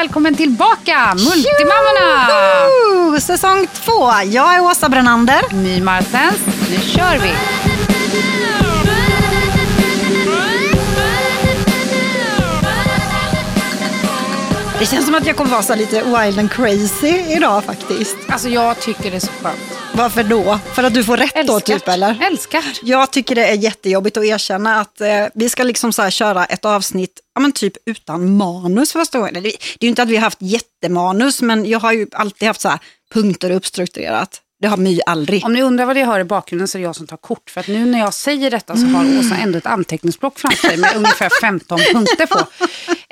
välkommen tillbaka Multimammorna! Tjoho! Säsong två. Jag är Åsa Brennander. My Martens, nu kör vi! Det känns som att jag kommer vara så lite wild and crazy idag faktiskt. Alltså jag tycker det är så skönt. Varför då? För att du får rätt då Älskar. typ eller? Älskar. Jag tycker det är jättejobbigt att erkänna att eh, vi ska liksom så här köra ett avsnitt ja, men typ utan manus första gången. Det, det är ju inte att vi har haft jättemanus men jag har ju alltid haft så här punkter uppstrukturerat. Det har My aldrig. Om ni undrar vad det hör i bakgrunden så är det jag som tar kort. För att nu när jag säger detta så har Åsa ändå ett anteckningsblock framför sig med ungefär 15 punkter på.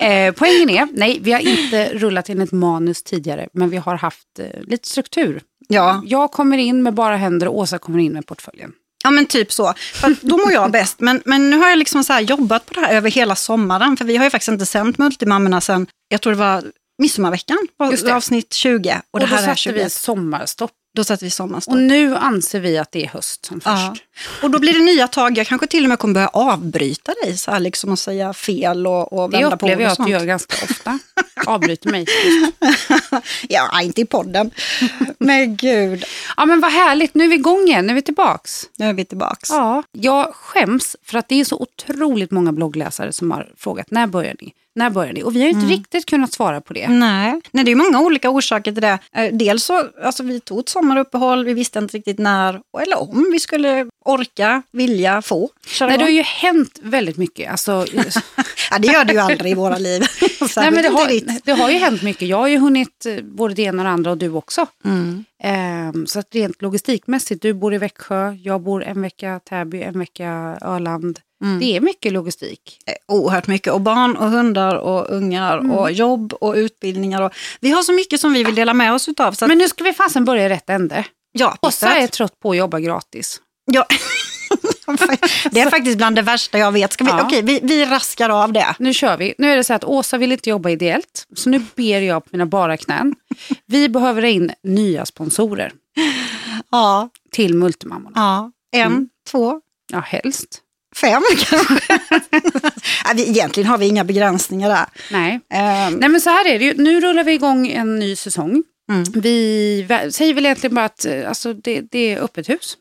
Eh, poängen är, nej vi har inte rullat in ett manus tidigare men vi har haft eh, lite struktur. Ja. Jag kommer in med bara händer och Åsa kommer in med portföljen. Ja men typ så. För då mår jag bäst. Men, men nu har jag liksom så jobbat på det här över hela sommaren. För vi har ju faktiskt inte sänt Multimammorna sen, jag tror det var midsommarveckan, på Just det. avsnitt 20. Och, Och det då här är satte 21. vi sommarstopp. Då satte vi sommarstopp. Och nu anser vi att det är höst som Ja. först. Och då blir det nya tag. Jag kanske till och med kommer börja avbryta dig så här liksom och säga fel och, och Det vända på upplever ord jag och att du sånt. gör ganska ofta. Avbryter mig. Ja, inte i podden. Men gud, Ja men vad härligt, nu är vi igång igen, nu är vi tillbaks. nu är vi tillbaks. Ja, jag skäms för att det är så otroligt många bloggläsare som har frågat när börjar ni? När börjar ni? Och vi har ju inte riktigt kunnat svara på det. Nej. Nej, det är många olika orsaker till det. Eh, Dels så, alltså vi tog ett sommaruppehåll, vi visste inte riktigt när eller om vi skulle orka, vilja, få köra Nej, det har ju hänt väldigt mycket. Alltså, Ja, det gör det ju aldrig i våra liv. Nej, men det, har, det har ju hänt mycket. Jag har ju hunnit eh, både det ena och det andra och du också. Mm. Ehm, så att rent logistikmässigt, du bor i Växjö, jag bor en vecka Täby, en vecka Öland. Mm. Det är mycket logistik. Eh, Oerhört mycket. Och barn och hundar och ungar Mm. och jobb och utbildningar. Och, vi har så mycket som vi vill dela med oss utav. Att, Men nu ska vi fasen börja i rätt ände. ja, Åsa är trött på att jobba gratis. ja. det är faktiskt bland det värsta jag vet. Ska vi, Ja. Okej, vi, vi raskar av det. Nu kör vi. Nu är det så att Åsa vill inte jobba ideellt. Så nu ber jag på mina bara knän. Vi behöver in nya sponsorer Ja, till Multimammorna. ja. En, Mm. två, Ja, helst. fem kanske. Egentligen har vi inga begränsningar där. Nej. Ehm, Nej men så här är det ju. Nu rullar vi igång en ny säsong. Mm. Vi säger väl egentligen bara att eh, alltså, det, det är öppet hus.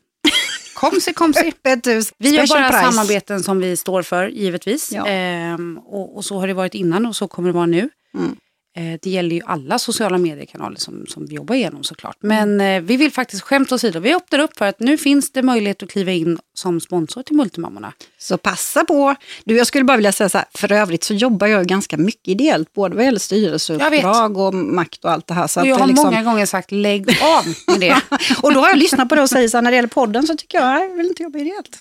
Komsi, komsi. Vi har special bara price. samarbeten som vi står för, givetvis. Ja. Ehm, och, och så har det varit innan och så kommer det vara nu. Mm. Eh, det gäller ju alla sociala mediekanaler som, som vi jobbar igenom såklart. Men eh, vi vill faktiskt skämt åsido. Vi öppnar upp för att nu finns det möjlighet att kliva in som sponsor till Multimammorna. Så passa på. Du, jag skulle bara vilja säga så här, för övrigt så jobbar jag ganska mycket ideellt, både vad gäller styrelseuppdrag och makt och allt det här. Så Och jag har liksom... många gånger sagt lägg av med det. och då har jag lyssnat på det och säger så här, när det gäller podden så tycker jag, jag vill inte jobba ideellt.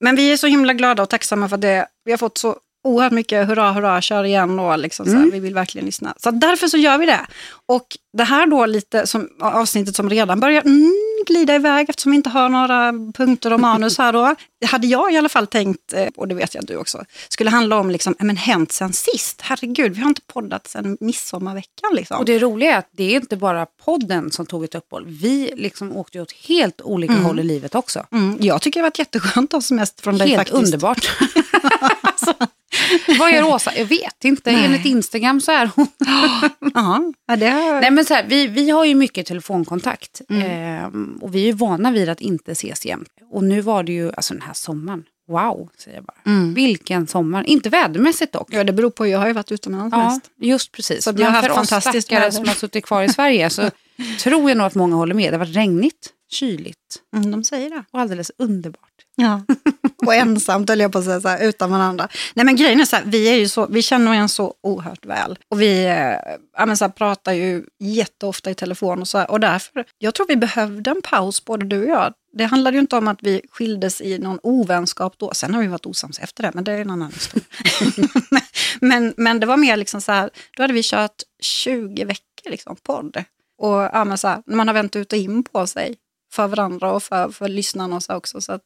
Men vi är så himla glada och tacksamma för det. Vi har fått så oerhört mycket hurra, hurra, kör igen och liksom så här, vi vill verkligen lyssna. Så därför så gör vi det. Och det här då lite som avsnittet som redan börjar mm, glida iväg eftersom vi inte har några punkter och manus här då. Det hade jag i alla fall tänkt, eh, och det vet jag att du också, skulle handla om liksom, men hänt sen sist. Herregud, vi har inte poddat sen midsommarveckan liksom. Och det roliga är att det är inte bara podden som tog ett uppehåll. Vi liksom åkte åt helt olika håll i livet också. Mm, jag tycker det har varit jättehönt att ha semester från dig Helt faktiskt. underbart. alltså, vad gör Åsa? Jag vet inte. Nej. Enligt Instagram så är hon... Ja, det har... Nej, men så här, vi, vi har ju mycket telefonkontakt. Mm. Ehm, och vi är ju vana vid att inte ses jämt. Och nu var det ju, alltså den här sommaren. Wow, säger jag bara. Mm. Vilken sommar. Inte vädermässigt dock. Ja, det beror på, jag har ju varit utomlands Ja, mest. just precis. Så jag har Men haft för oss stackare väder. som har suttit kvar i Sverige så tror jag nog att många håller med. Det har varit regnigt, kyligt Mm, de säger det. och alldeles underbart. Ja. Och ensamt höll jag på att säga, så här, utan varandra. Nej men grejen är så här, vi, är ju så, vi känner varandra så oerhört väl. Och vi eh, ja, men så här, pratar ju jätteofta i telefon och så här, Och därför, jag tror vi behövde en paus både du och jag. Det handlade ju inte om att vi skildes i någon ovänskap då. Sen har vi varit osams efter det, men det är en annan historia. men, men det var mer liksom så här, då hade vi kört 20 veckor liksom podd. Och ja, men så här, man har vänt ut och in på sig för varandra och för, för lyssnarna och så också. Så att,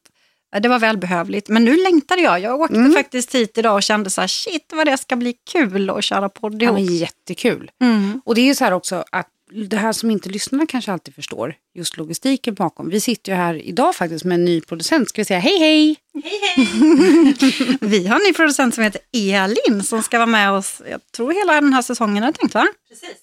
det var välbehövligt. Men nu längtade jag. Jag åkte Mm. faktiskt hit idag och kände så här, shit vad det ska bli kul att köra podd Ja, ihop. men jättekul. Mm. Och det är ju så här också att det här som inte lyssnarna kanske alltid förstår, just logistiken bakom. Vi sitter ju här idag faktiskt med en ny producent. Ska vi säga hej hej? Vi har en ny producent som heter Elin som ska vara med oss, jag tror hela den här säsongen det tänkt va? Precis.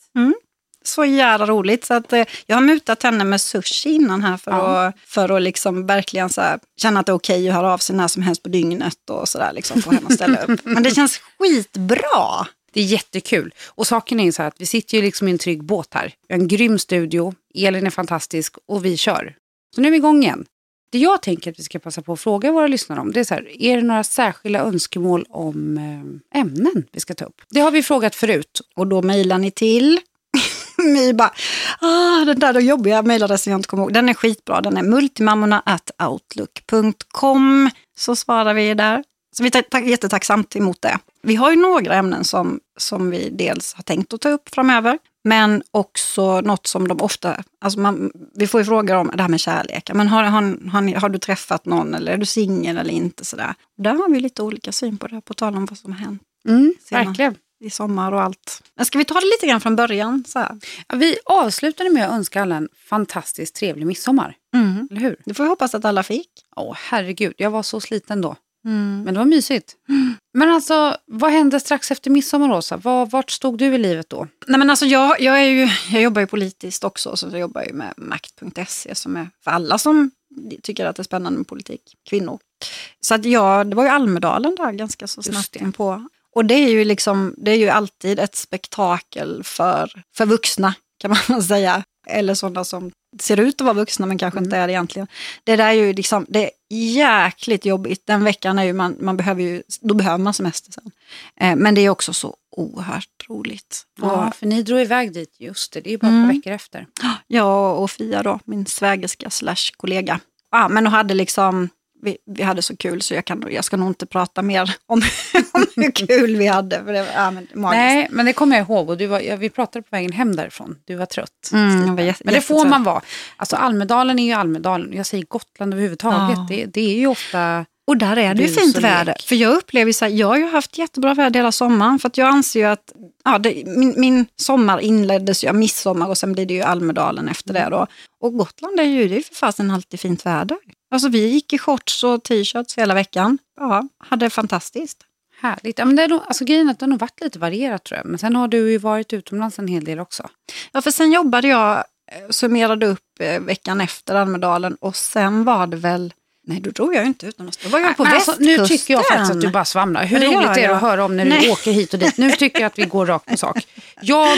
Så jävla roligt. Så att, eh, jag har mutat henne med sushi innan här för Ja. att, för att liksom verkligen så här, känna att det är okej att höra av sig när som helst på dygnet och sådär. Liksom, få henne att ställa upp. Men det känns skitbra. Det är jättekul. Och saken är ju så här att vi sitter ju liksom i en trygg båt här. Vi har en grym studio, Elin är fantastisk och vi kör. Så nu är vi igång igen. Det jag tänker att vi ska passa på att fråga våra lyssnare om, det är så här, är det några särskilda önskemål om eh, ämnen vi ska ta upp? Det har vi frågat förut. Och då mejlar ni till My bara, ah, den där jobbiga mejladressen jag inte kommer ihåg. Den är skitbra. Den är multimammorna at outlook.com. Så svarar vi där. Så vi är jättetacksamt emot det. Vi har ju några ämnen som, som vi dels har tänkt att ta upp framöver. Men också något som de ofta, alltså man, vi får ju frågor om det här med kärlek. Men har, har, har, ni, har du träffat någon eller är du singel eller inte? Sådär. Där har vi lite olika syn på det, på tal om vad som har hänt Mm, verkligen. I sommar och allt. Men ska vi ta det lite grann från början? Så? Ja, vi avslutade med att önska alla en fantastiskt trevlig midsommar. Eller hur? Det får vi hoppas att alla fick. Åh herregud, jag var så sliten då. Men det var mysigt. Men alltså, vad hände strax efter midsommar Åsa? Var, vart stod du i livet då? Nej, men alltså jag, jag, är ju, jag jobbar ju politiskt också, så jag jobbar ju med makt.se som är för alla som tycker att det är spännande med politik, kvinnor. Så att jag, det var ju Almedalen där ganska så snabbt det. Och det är ju liksom, det är ju alltid ett spektakel för, för vuxna kan man säga. Eller sådana som ser ut att vara vuxna men kanske inte är det egentligen. Det där är ju liksom, det är jäkligt jobbigt. Den veckan är ju man, man behöver ju, då behöver man semester sen. Eh, men det är också så oerhört roligt. Ja, Och för ni drog iväg dit, just det, det är bara ett Mm. veckor efter. jag och Fia då, min svägerska slash kollega. Ja, men hon hade liksom, vi, vi hade så kul så jag, kan, jag ska nog inte prata mer om, om hur kul vi hade. För det ja, men, magiskt. Nej, men det kommer jag ihåg och du var, ja, vi pratade på vägen hem därifrån. Du var trött. Mm, var men det får man vara. Alltså Almedalen är ju Almedalen. Jag säger Gotland överhuvudtaget. Ja. Det, det är ju ofta... Och där är det ju fint väder. För jag upplever så här, jag har ju haft jättebra väder hela sommaren. För att jag anser ju att ja, det, min, min sommar inleddes ju av midsommar och sen blir det ju Almedalen efter det då. Och Gotland är ju, det är för fasen alltid fint väder. Alltså vi gick i shorts och t-shirts hela veckan. Ja, hade det fantastiskt. Härligt. Ja, men det är nog, alltså, grejen är att det har nog varit lite varierat tror jag. Men sen har du ju varit utomlands en hel del också. Ja, för sen jobbade jag, eh, summerade upp eh, veckan efter Almedalen och sen var det väl, nej då drog jag ju inte utomlands, då var jag på Men alltså, västkusten. nu tycker jag faktiskt att du bara svamlar. Hur roligt är det att höra om när du Nej. åker hit och dit? Nu tycker jag att vi går rakt på sak. Jag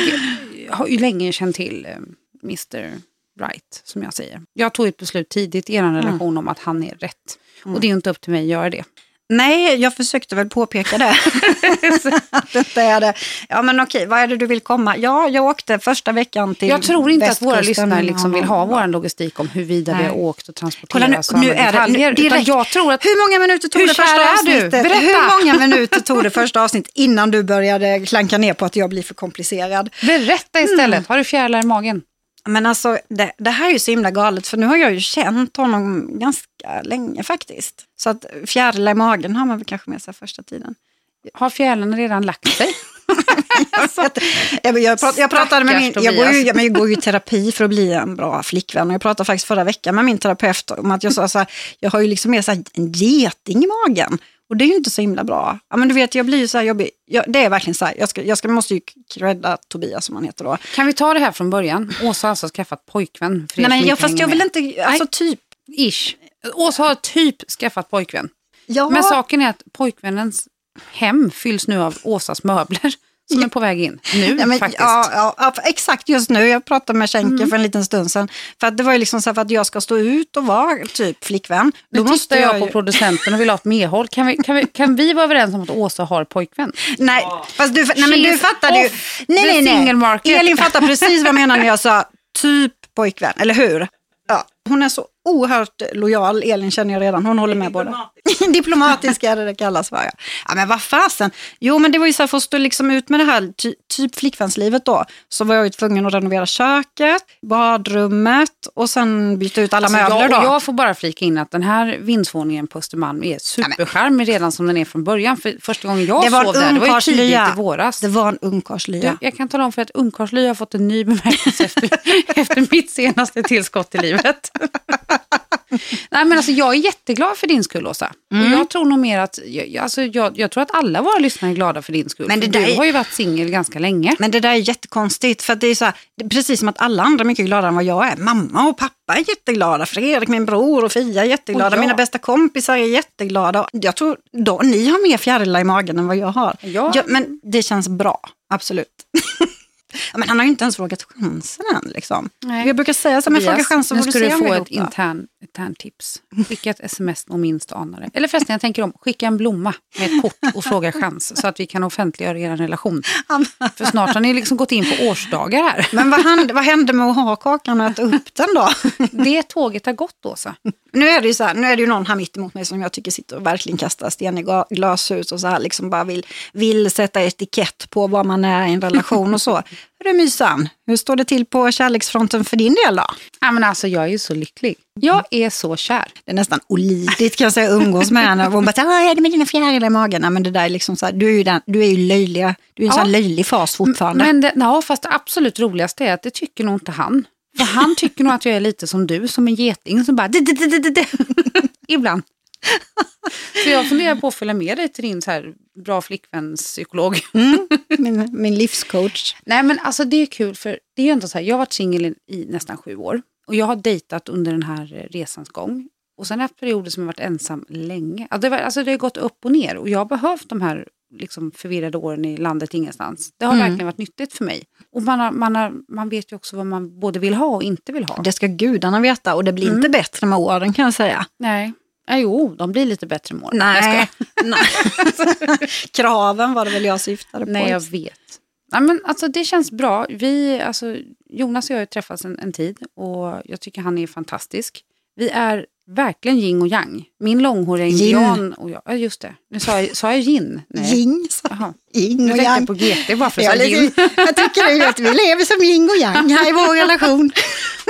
har ju länge känt till eh, Mr. Right, som jag säger. Jag tog ett beslut tidigt i er relation om att han är rätt. Och det är inte upp till mig att göra det. Nej, jag försökte väl påpeka det. att inte är det. Ja men okej, vad är det du vill komma? Ja, jag åkte första veckan till Jag tror inte att våra lyssnare liksom vill ha vår logistik om huruvida vi har åkt och Kolla transporterats nu, nu är det nu, direkt. jag tror att Hur många minuter tog det första avsnittet? Berätta. Hur många minuter tog det första avsnittet innan du började klanka ner på att jag blir för komplicerad? berätta istället. Har du fjärilar i magen? Men alltså, det, det här är ju så himla galet, för nu har jag ju känt honom ganska länge faktiskt. Så att fjärilar i magen har man väl kanske med sig första tiden. Har fjärilarna redan lagt sig? Jag, jag, prat, jag pratade med min, Stackars jag går, ju, Tobias. jag, men jag går ju i terapi för att bli en bra flickvän. Och jag pratade faktiskt förra veckan med min terapeut om att jag sa så här, jag har ju liksom mer så här, en geting i magen. Och det är ju inte så himla bra. Ja, men du vet, jag blir ju så här jobbig. Jag, det är verkligen så här, jag, ska, jag ska, måste ju credda Tobias som han heter då. Kan vi ta det här från början? Åsa har alltså skaffat pojkvän. Nej, men jag, fast jag vill med. inte, alltså typ. Ish. Åsa har typ skaffat pojkvän. Ja, Men saken är att pojkvännens hem fylls nu av Åsas möbler som är på väg in. Nu Ja, men, faktiskt. ja, ja, ja, exakt just nu. Jag pratade med Schenker för en liten stund sedan. För att det var ju liksom så här, för att jag ska stå ut och vara typ flickvän. nu då tittar jag, på ju- producenten och vill ha ett medhåll. Kan vi, kan, vi, kan vi vara överens om att Åsa har pojkvän? Nej, fast du, nej, men du fattade ju. Nej, nej, nej. single market. Elin fattar precis vad jag menar när jag sa typ pojkvän, eller hur? Ja, hon är så oerhört lojal. Elin känner jag redan, hon håller med båda. Diplomatisk är det det kallas för. Ja. ja men vad fasen. Jo men det var ju så här, för att stå liksom ut med det här ty typ flickvänslivet då, så var jag ju tvungen att renovera köket, badrummet och sen byta ut alla Alltså, möbler jag, då. jag får bara flika in att den här vindsvåningen på Östermalm är supercharmig redan som den är från början. För första gången jag Det var sov där, det var ju tidigt i våras. Det var en ungkarlslya. Jag kan tala om för att ungkarlslya har fått en ny bemärkelse efter, efter mitt senaste tillskott i livet. Nej, men alltså, jag är jätteglad för din skull, Åsa. Mm. Och jag tror nog mer att, jag, alltså, jag, jag tror att alla våra lyssnare är glada för din skull. Men det där du har ju varit singel ganska länge. Men det där är jättekonstigt, för det är så här, är precis som att alla andra är mycket gladare än vad jag är. Mamma och pappa är jätteglada, Fredrik, min bror och Fia är jätteglada, jag. mina bästa kompisar är jätteglada. Jag tror då, ni har mer fjärilar i magen än vad jag har. Ja. Ja, men det känns bra, absolut. men han har ju inte ens frågat chansen än. Liksom. Nej. Jag brukar säga så, men fråga chansen nu ska du få ett intern, intern tips. Skicka ett sms om minst anar det. Eller förresten, jag tänker om, skicka en blomma med ett kort och fråga chans så att vi kan offentliggöra er relation. För snart har ni liksom gått in på årsdagar här. Men vad hände, vad hände med att ha kakan och äta upp den då? Det tåget har gått, Åsa. Nu är det ju så här, nu är det ju någon här mitt emot mig som jag tycker sitter och verkligen kastar sten i glashus och så här liksom bara vill, vill sätta etikett på vad man är i en relation och så. Är mysan? Hur står det till på kärleksfronten för din del då? Ja, men alltså, jag är ju så lycklig. Jag är så kär. Det är nästan olidligt kan jag säga umgås med henne. Hon bara, "Ah, vad är det med dina fjärilar i magen? Nej, men det där är liksom så här, du är ju, den, du är ju löjliga, du är en Ja. sån löjlig fas fortfarande. Men det, ja, fast det absolut roligaste är att det tycker nog inte han. För han tycker nog att jag är lite som du, som en geting som bara... Ibland. Så jag funderar på att följa med dig till din så här bra flickvänspsykolog. Mm, min, min livscoach. Nej men alltså det är kul för det är ju ändå så här, jag har varit singel i, nästan sju år. Och jag har dejtat under den här resans gång. Och sen har jag haft perioder som jag varit ensam länge. Alltså det, var, alltså det har gått upp och ner och jag har behövt de här liksom förvirrade åren i landet ingenstans. Det har Mm. verkligen varit nyttigt för mig. Och man, har, man, har, man vet ju också vad man både vill ha och inte vill ha. Det ska gudarna veta och det blir Mm. inte bättre med åren kan jag säga. Nej. Ja, jo, de blir lite bättre med åren. Jag Nej. Nej. Kraven var det väl jag syftade på. Nej, jag vet. Ja, men alltså, det känns bra. Vi, alltså, Jonas och jag har träffats en, en tid och jag tycker han är fantastisk. Vi är verkligen yin och yang. Min långhåriga indian och jag, ja just det. Nu sa jag, sa jag yin? Nej. Yin, sa. Yin Nu och jag yang. på GT bara för att säga yin. jag tycker att vi lever som yin och yang här i vår relation.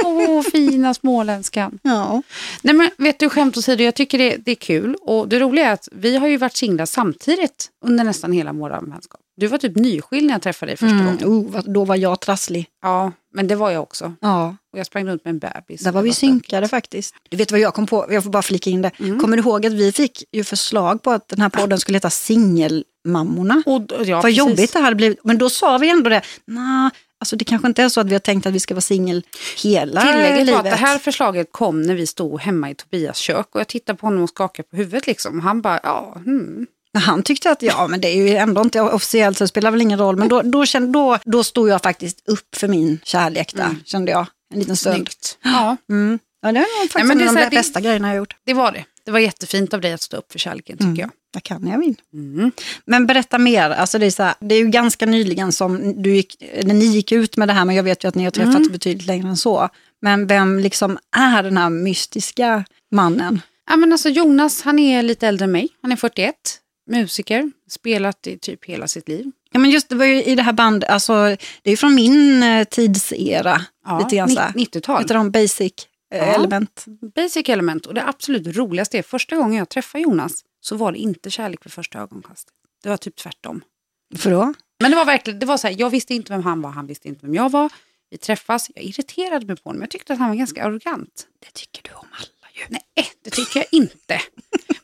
Åh, fina småländskan. Ja. Nej men vet du, skämt åsido, jag tycker det, det är kul. Och det roliga är att vi har ju varit singlar samtidigt under nästan hela vår vänskap. Du var typ nyskild när jag träffade dig första Mm, gången. oh, då var jag trasslig. Ja, men det var jag också. Ja, Och jag sprang runt med en bebis. där var vi synkade faktiskt. Du vet vad jag kom på? Jag får bara flika in det. Kommer du ihåg att vi fick ju förslag på att den här podden skulle heta Singelmammorna? Och, ja, vad precis. jobbigt det hade blivit. Men då sa vi ändå det. Nah, alltså det kanske inte är så att vi har tänkt att vi ska vara singel hela Tillägget livet. att det här förslaget kom när vi stod hemma i Tobias kök och jag tittade på honom och skakade på huvudet liksom. Han bara, ja, hmm. Han tyckte att ja, men det är ju ändå inte officiellt så det spelar väl ingen roll. Men då, då, kände, då, då stod jag faktiskt upp för min kärlek där, kände jag. En liten stund. snyggt. Ja, Mm. Ja, det var faktiskt men det är en av de här, det- bästa grejerna jag gjort. det var det. Det var jättefint av dig att stå upp för kärleken tycker jag. Jag kan jag vill. Mm. Men berätta mer. Alltså det, är så här, det är ju ganska nyligen som du gick, när ni gick ut med det här, men jag vet ju att ni har träffats Mm. betydligt längre än så. Men vem liksom är den här mystiska mannen? Ja, men alltså Jonas, han är lite äldre än mig. Han är 41, musiker, spelat i typ hela sitt liv. Ja, men just det var ju i det här bandet, alltså, det är ju från min eh, tidsera. Ja, lite grann så här. 90-tal. Heter de basic. Element? Basic element. Och det absolut roligaste är, första gången jag träffade Jonas så var det inte kärlek vid första ögonkastet. Det var typ tvärtom. För då? Men det var verkligen, det var så här, jag visste inte vem han var, han visste inte vem jag var. Vi träffas, jag irriterade mig på honom, jag tyckte att han var ganska arrogant. Det tycker du om alla ju. Nej, det tycker jag inte.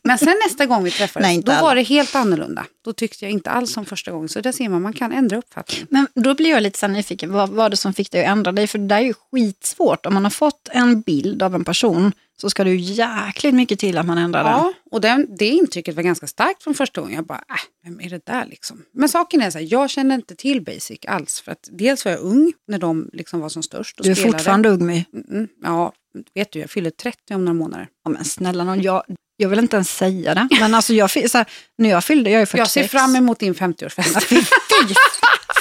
Men sen nästa gång vi träffades, Nej, då alla. var det helt annorlunda. Då tyckte jag inte alls som första gången. Så där ser man, man kan ändra uppfattning. Men då blir jag lite så nyfiken, vad var det som fick dig att ändra dig? För det där är ju skitsvårt. Om man har fått en bild av en person så ska det ju jäkligt mycket till att man ändrar den. Ja, och den, det intrycket var ganska starkt från första gången. Jag bara, äh, vem är det där liksom? Men saken är så här, jag kände inte till Basic alls. För att dels var jag ung när de liksom var som störst och Du är spelade. fortfarande ung My. Mm, ja, vet du, jag fyller 30 om några månader. Ja, men snälla nån, jag, jag vill inte ens säga det. Men alltså jag, så här, när jag fyllde, jag är 46. Jag ser fram emot din 50-årsfest. Fy, fy,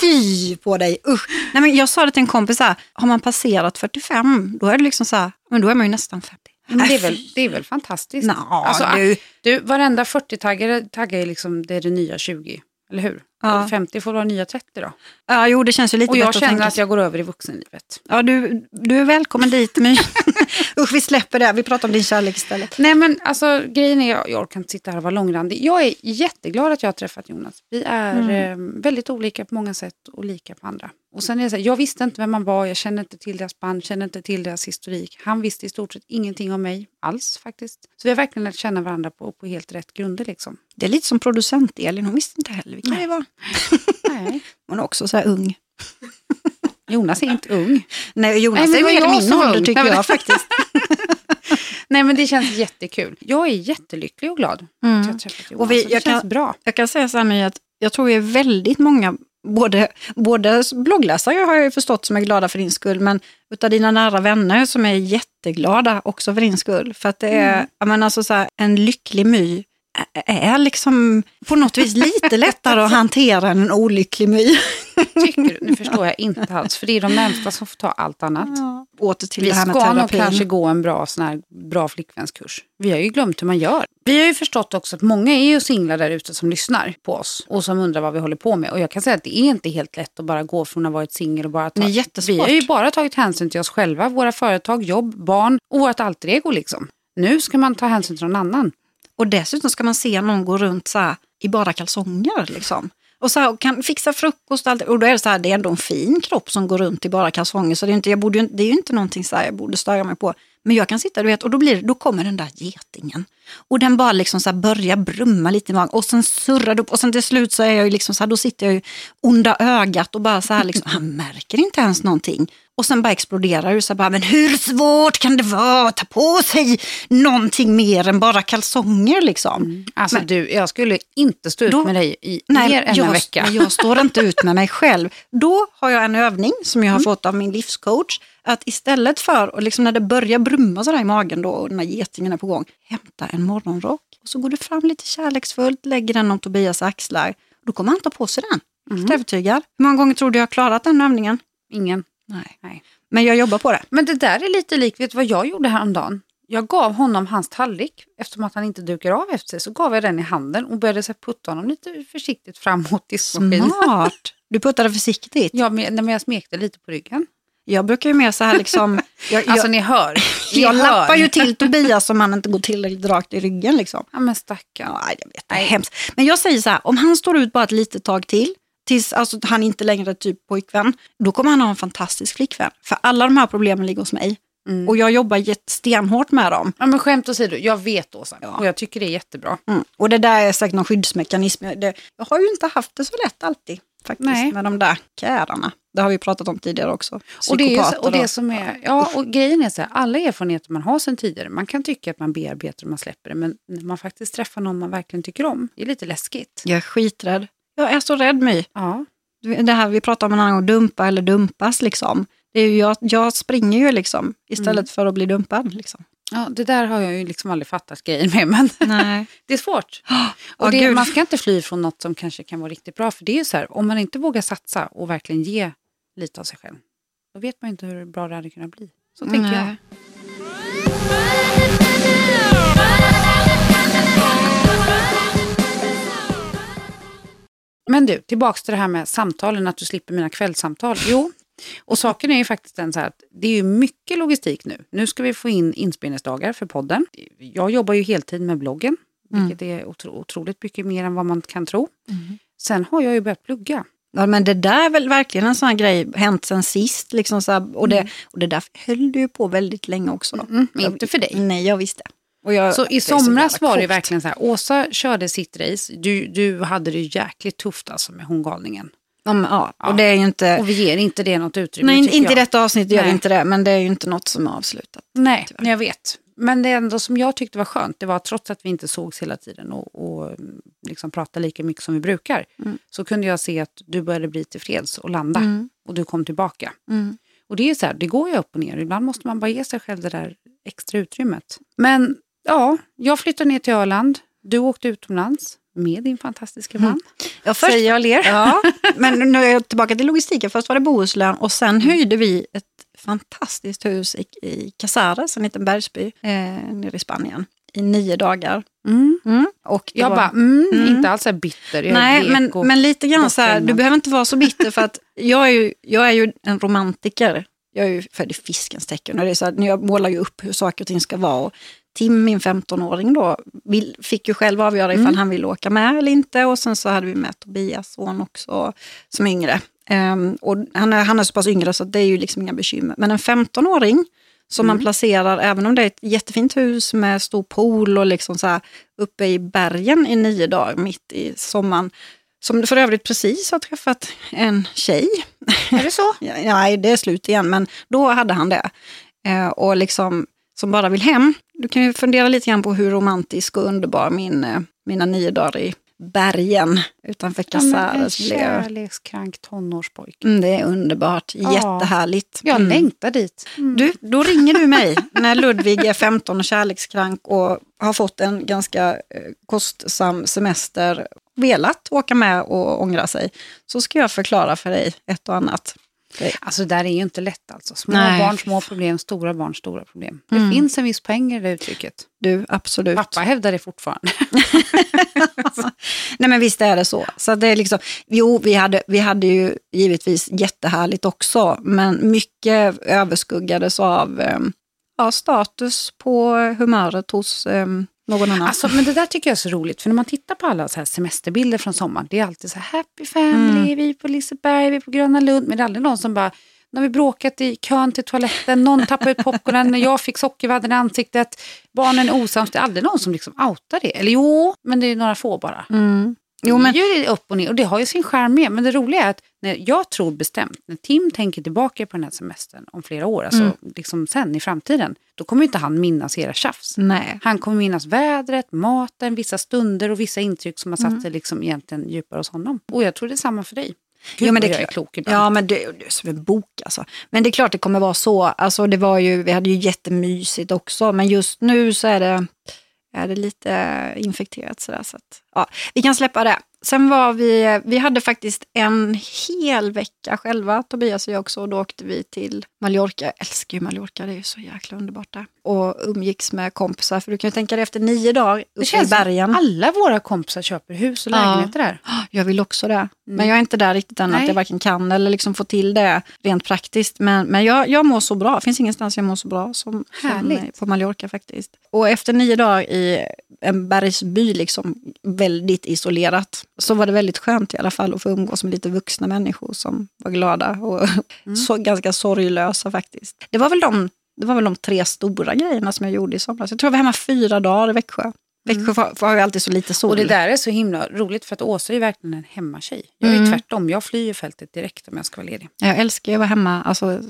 fy på dig, usch. Nej, men jag sa det till en kompis, så här, har man passerat 45, då är det liksom så här, men då är man ju nästan 50. Men det, är väl, det är väl fantastiskt? Nå, alltså, du. du, varenda 40-taggare taggar är liksom, det är det nya 20, eller hur? Ja. Och 50 får vara nya 30 då. Ja, jo, det känns ju lite Och jag att känner tänka att jag går över i vuxenlivet. Ja, du, du är välkommen dit. Men... Usch, vi släpper det. Vi pratar om din kärlek istället. Nej men alltså grejen är, jag, jag orkar inte sitta här och vara långrandig. Jag är jätteglad att jag har träffat Jonas. Vi är Mm. eh, väldigt olika på många sätt och lika på andra. Och sen är det så här, jag visste inte vem man var, jag kände inte till deras band, kände inte till deras historik. Han visste i stort sett ingenting om mig alls faktiskt. Så vi har verkligen lärt känna varandra på, på helt rätt grunder liksom. Det är lite som producent Elin. Hon visste inte heller vilka vi var. Nej. Hon är också så här ung. Jonas är inte ung. Nej, Jonas Nej, är jag min ålder tycker Nej, jag faktiskt. Nej men det känns jättekul. Jag är jättelycklig och glad att jag träffat Jonas. Mm. Och vi- så det jag känns kan- bra. Jag kan säga så här med att jag tror vi är väldigt många, både, både bloggläsare har jag ju förstått som är glada för din skull, men utav dina nära vänner som är jätteglada också för din skull. För att det är, Mm. menar, alltså så här, en lycklig my är liksom på något vis lite lättare att hantera än en olycklig my. Tycker du? Nu förstår jag inte alls. För det är de närmsta som får ta allt annat. Åter till Vi det här med ska nog kanske gå en bra, sån här, bra flickvänskurs. Vi har ju glömt hur man gör. Vi har ju förstått också att många är ju singlar där ute som lyssnar på oss och som undrar vad vi håller på med. Och jag kan säga att det är inte helt lätt att bara gå från att ha varit singel och bara ta... Är jättesvårt. Vi har ju bara tagit hänsyn till oss själva, våra företag, jobb, barn och vårt alter ego liksom. Nu ska man ta hänsyn till någon annan. Och dessutom ska man se någon gå runt så här, i bara kalsonger. Liksom. Och, så här, och kan fixa frukost och allt. Och då är det så här, det är ändå en fin kropp som går runt i bara kalsonger. Så det är, inte, jag borde, ju det är ju inte någonting så här jag borde störa mig på. Men jag kan sitta, du vet, och då, blir, då kommer den där getingen. Och den bara liksom så börjar brumma lite i magen. Och sen surrar det upp. Och sen till slut så är jag ju liksom så här, då sitter jag ju onda ögat och bara så här liksom, han märker inte ens någonting. Och sen bara exploderar det. Så här bara, men hur svårt kan det vara att ta på sig någonting mer än bara kalsonger liksom? Alltså du, jag skulle inte stå ut Då- med dig i Nej, mer än jag, en vecka. men jag står inte ut med mig själv. Då har jag en övning som Mm. jag har fått av min livscoach. Att istället för, och liksom när det börjar brumma sådär i magen då och den här getingen är på gång, hämta en morgonrock. Och så går du fram lite kärleksfullt, lägger den om Tobias axlar. Då kommer han ta på sig den. Mm. Övertygad. Hur många gånger tror du jag har klarat den övningen? Ingen. Nej. Nej. Men jag jobbar på det. Men det där är lite likt, vet du vad jag gjorde häromdagen? Jag gav honom hans tallrik, eftersom att han inte dukar av efter sig, så gav jag den i handen och började så putta honom lite försiktigt framåt diskmaskinen. Smart. Du puttade försiktigt. Ja, men, nej, men jag smekte lite på ryggen. Jag brukar ju mer så här liksom... Jag, jag, Alltså ni hör. Ni jag hör. lappar ju till Tobias om han inte går tillräckligt rakt i ryggen liksom. Ja men stackarn. Ja, jag vet, det är hemskt. Men jag säger så här, om han står ut bara ett litet tag till, tills alltså, han inte längre är typ pojkvän, då kommer han ha en fantastisk flickvän. För alla de här problemen ligger hos mig. Mm. Och jag jobbar stenhårt med dem. Ja men skämt åsido, jag vet Åsa. Ja. Och jag tycker det är jättebra. Mm. Och det där är säkert någon skyddsmekanism. Det, jag har ju inte haft det så lätt alltid faktiskt Nej. med de där kärarna. Det har vi pratat om tidigare också. Och det, är, och det som är, ja och grejen är så här, alla erfarenheter man har sedan tidigare, man kan tycka att man bearbetar och man släpper det, men när man faktiskt träffar någon man verkligen tycker om, det är lite läskigt. Jag är skiträdd. Jag är så rädd My. Ja. Det här vi pratade om en annan gång, dumpa eller dumpas liksom. Det är ju, jag, jag springer ju liksom istället Mm. för att bli dumpad. Liksom. ja, det där har jag ju liksom aldrig fattat grejen med, men Nej. det är svårt. Och det, gud. man ska inte fly från något som kanske kan vara riktigt bra, för det är ju så här, om man inte vågar satsa och verkligen ge lite av sig själv, då vet man inte hur bra det hade kunnat bli. Så tänker jag. Men du, tillbaks till det här med samtalen, att du slipper mina kvällssamtal. Jo, och saken är ju faktiskt den så här att det är ju mycket logistik nu. Nu ska vi få in inspelningsdagar för podden. Jag jobbar ju heltid med bloggen, vilket är otro, otroligt mycket mer än vad man kan tro. Sen har jag ju börjat plugga. Ja, men det där är väl verkligen en sån här grej, hänt sen sist. Liksom så här, och, det, och det där höll du ju på väldigt länge också. Mm, inte för dig. Nej, jag visste. Jag, Så i somras jävla var det verkligen så här, Åsa körde sitt race, du, du hade det jäkligt tufft alltså med hon galningen. Ja, men, ja, Ja. och det är inte... Och vi ger inte det något utrymme Nej, inte i jag. detta avsnitt gör vi inte det, men det är ju inte något som är avslutat. Nej, tyvärr. jag vet. Men det enda som jag tyckte var skönt, det var att trots att vi inte sågs hela tiden och, och mm, liksom pratade lika mycket som vi brukar, Mm. så kunde jag se att du började bli tillfreds och landa. Mm. Och du kom tillbaka. Mm. Och det är så här, det går ju upp och ner. Ibland måste man bara ge sig själv det där extra utrymmet. Men ja, jag flyttade ner till Öland. Du åkte utomlands. Med din fantastiska man. Ja, först, Säger jag ler. ja, men nu är jag tillbaka till logistiken. Först var det Bohuslän och sen höjde vi ett fantastiskt hus i, i Casares, en liten bergsby eh, nere i Spanien, i nio dagar. Mm. Mm. Och Jag var- bara, mm, Mm. inte alls här bitter. Jag är Nej, men, men lite grann så här, du behöver inte vara så bitter för att jag är ju, jag är ju en romantiker. Jag är ju född i fiskens tecken och det är så här, jag målar ju upp hur saker och ting ska vara. Och Tim, min 15-åring då, vill, fick ju själv avgöra ifall Mm. han ville åka med eller inte. Och sen så hade vi med Tobias son också, som är yngre. Ehm, och han, är, han är så pass yngre så det är ju liksom inga bekymmer. Men en 15-åring som man placerar, även om det är ett jättefint hus med stor pool och liksom så här, uppe i bergen i nio dagar mitt i sommaren. Som för övrigt precis har träffat en tjej. Är det så? Ja, Nej, det är slut igen, men då hade han det. Eh, och liksom, som bara vill hem. Du kan ju fundera lite grann på hur romantisk och underbar min, eh, mina nio dagar i bergen utanför Ja, men en Casares kärlekskrank tonårspojke. Mm, det är underbart, Ja. jättehärligt. Jag Mm. längtar dit. Du, då ringer du mig när Ludvig är 15 och kärlekskrank och har fått en ganska eh, kostsam semester, velat åka med och ångra sig. Så ska jag förklara för dig ett och annat. Alltså det där är ju inte lätt alltså. Små Nej. barn, små problem, stora barn, stora problem. Mm. Det finns en viss poäng i det uttrycket. Du, absolut. Pappa hävdar det fortfarande. Nej men visst är det så. så det är liksom, jo, vi hade, vi hade ju givetvis jättehärligt också, men mycket överskuggades av eh, ja, status på humöret hos eh, någon annan. Alltså, men det där tycker jag är så roligt, för när man tittar på alla så här semesterbilder från sommaren, det är alltid så här happy family, vi är på Liseberg, vi är på Gröna Lund, men det är aldrig någon som bara, när vi bråkat i kön till toaletten, någon tappade ut popcornen, jag fick sockervadden i ansiktet, barnen är osams, det är aldrig någon som liksom outar det. Eller jo, men det är några få bara. Mm. Jo, men, Det är ju upp och ner och det har ju sin charm med. Men det roliga är att när jag tror bestämt, när Tim tänker tillbaka på den här semestern om flera år, alltså Mm. liksom sen i framtiden, då kommer inte han minnas era tjafs. nej. Han kommer minnas vädret, maten, vissa stunder och vissa intryck som har Mm. satt sig liksom egentligen djupare hos honom. Och jag tror det är samma för dig. Gud, Jo, men det är klart. klok ibland. Ja, men det, det är som en bok alltså. Men det är klart det kommer vara så. Alltså, det var ju, vi hade ju jättemysigt också, men just nu så är det, är det lite infekterat. Sådär, så att, ja, vi kan släppa det. Sen var vi, vi hade faktiskt en hel vecka själva, Tobias och jag också, och då åkte vi till Mallorca. Jag älskar ju Mallorca, det är ju så jäkla underbart där. Och umgicks med kompisar, för du kan ju tänka dig efter nio dagar uppe i känns som bergen. alla våra kompisar köper hus och Ja. lägenheter där. Jag vill också det. Men jag är inte där riktigt än Nej. att jag varken kan eller liksom få till det rent praktiskt. Men, men jag, jag mår så bra. Det finns ingenstans jag mår så bra som, som eh, på Mallorca faktiskt. Och efter nio dagar i en bergsby, liksom väldigt isolerat, så var det väldigt skönt i alla fall att få umgås med lite vuxna människor som var glada och så, ganska sorglösa faktiskt. Det var, väl de, det var väl de tre stora grejerna som jag gjorde i somras. Jag tror jag var hemma fyra dagar i Växjö. Växjö har ju alltid så lite sol. Och det där är så himla roligt för att Åsa är ju verkligen en hemmatjej. Jag är Mm. tvärtom, jag flyr fältet direkt om jag ska vara ledig. Jag älskar att vara hemma, alltså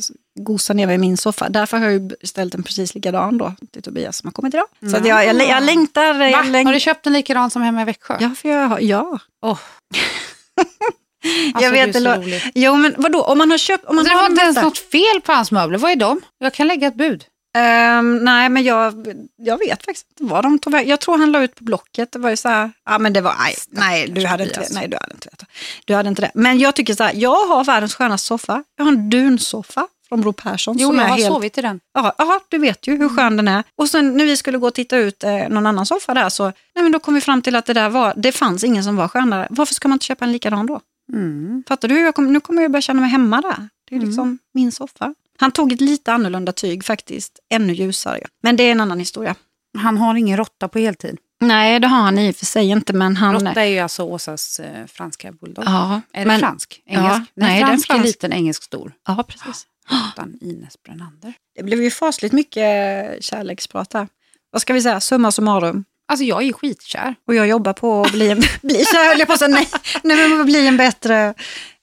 gosa ner i min soffa. Därför har jag ju beställt en precis likadan då till Tobias som har kommit idag. Så att jag, jag, jag längtar. Va? Jag läng... Har du köpt en likadan som hemma i Växjö? Ja, för jag har, ja. Jag Alltså, vet du är så det. rolig. Jo, men vadå, om man har köpt... Om man Alltså, det har var inte ens något fel på hans möbler. Vad är de? Jag kan lägga ett bud. Ehm, nej, men jag, jag vet faktiskt inte vad de tog vägen. Jag tror han la ut på Blocket. Det var ju så här, ja men det var, nej, nej du hade inte. Nej, du hade inte det. Du hade inte det. Men jag tycker så här, jag har världens skönaste soffa. Jag har en dunsoffa från Bror Persson. Jo, som jag är har helt sovit i den. Ja, du vet ju hur skön den är. Och sen när vi skulle gå och titta ut eh, någon annan soffa där så nej, men då kom vi fram till att det där var, det fanns ingen som var skönare. Varför ska man inte köpa en likadan då? Mm. Fattar du? Jag kom, nu kommer jag börja känna mig hemma där. Det är liksom min soffa. Han tog ett lite annorlunda tyg faktiskt, ännu ljusare. Men det är en annan historia. Han har ingen råtta på heltid. Nej, det har han i och för sig inte, men han... Råtta är ju alltså Åsas eh, franska bulldog. Ja, Är det men, fransk? Ja, Engelsk? nej, nej, det är fransk är fransk. liten, engelsk stor. ja, precis. Utan Ines Brönander. Det blev ju fasligt mycket kärleksprat här. Vad ska vi säga, summa summarum. Alltså jag är skitkär. Och jag jobbar på att bli en, bli, så höll jag på att säga, nej, nej, men bli en bättre,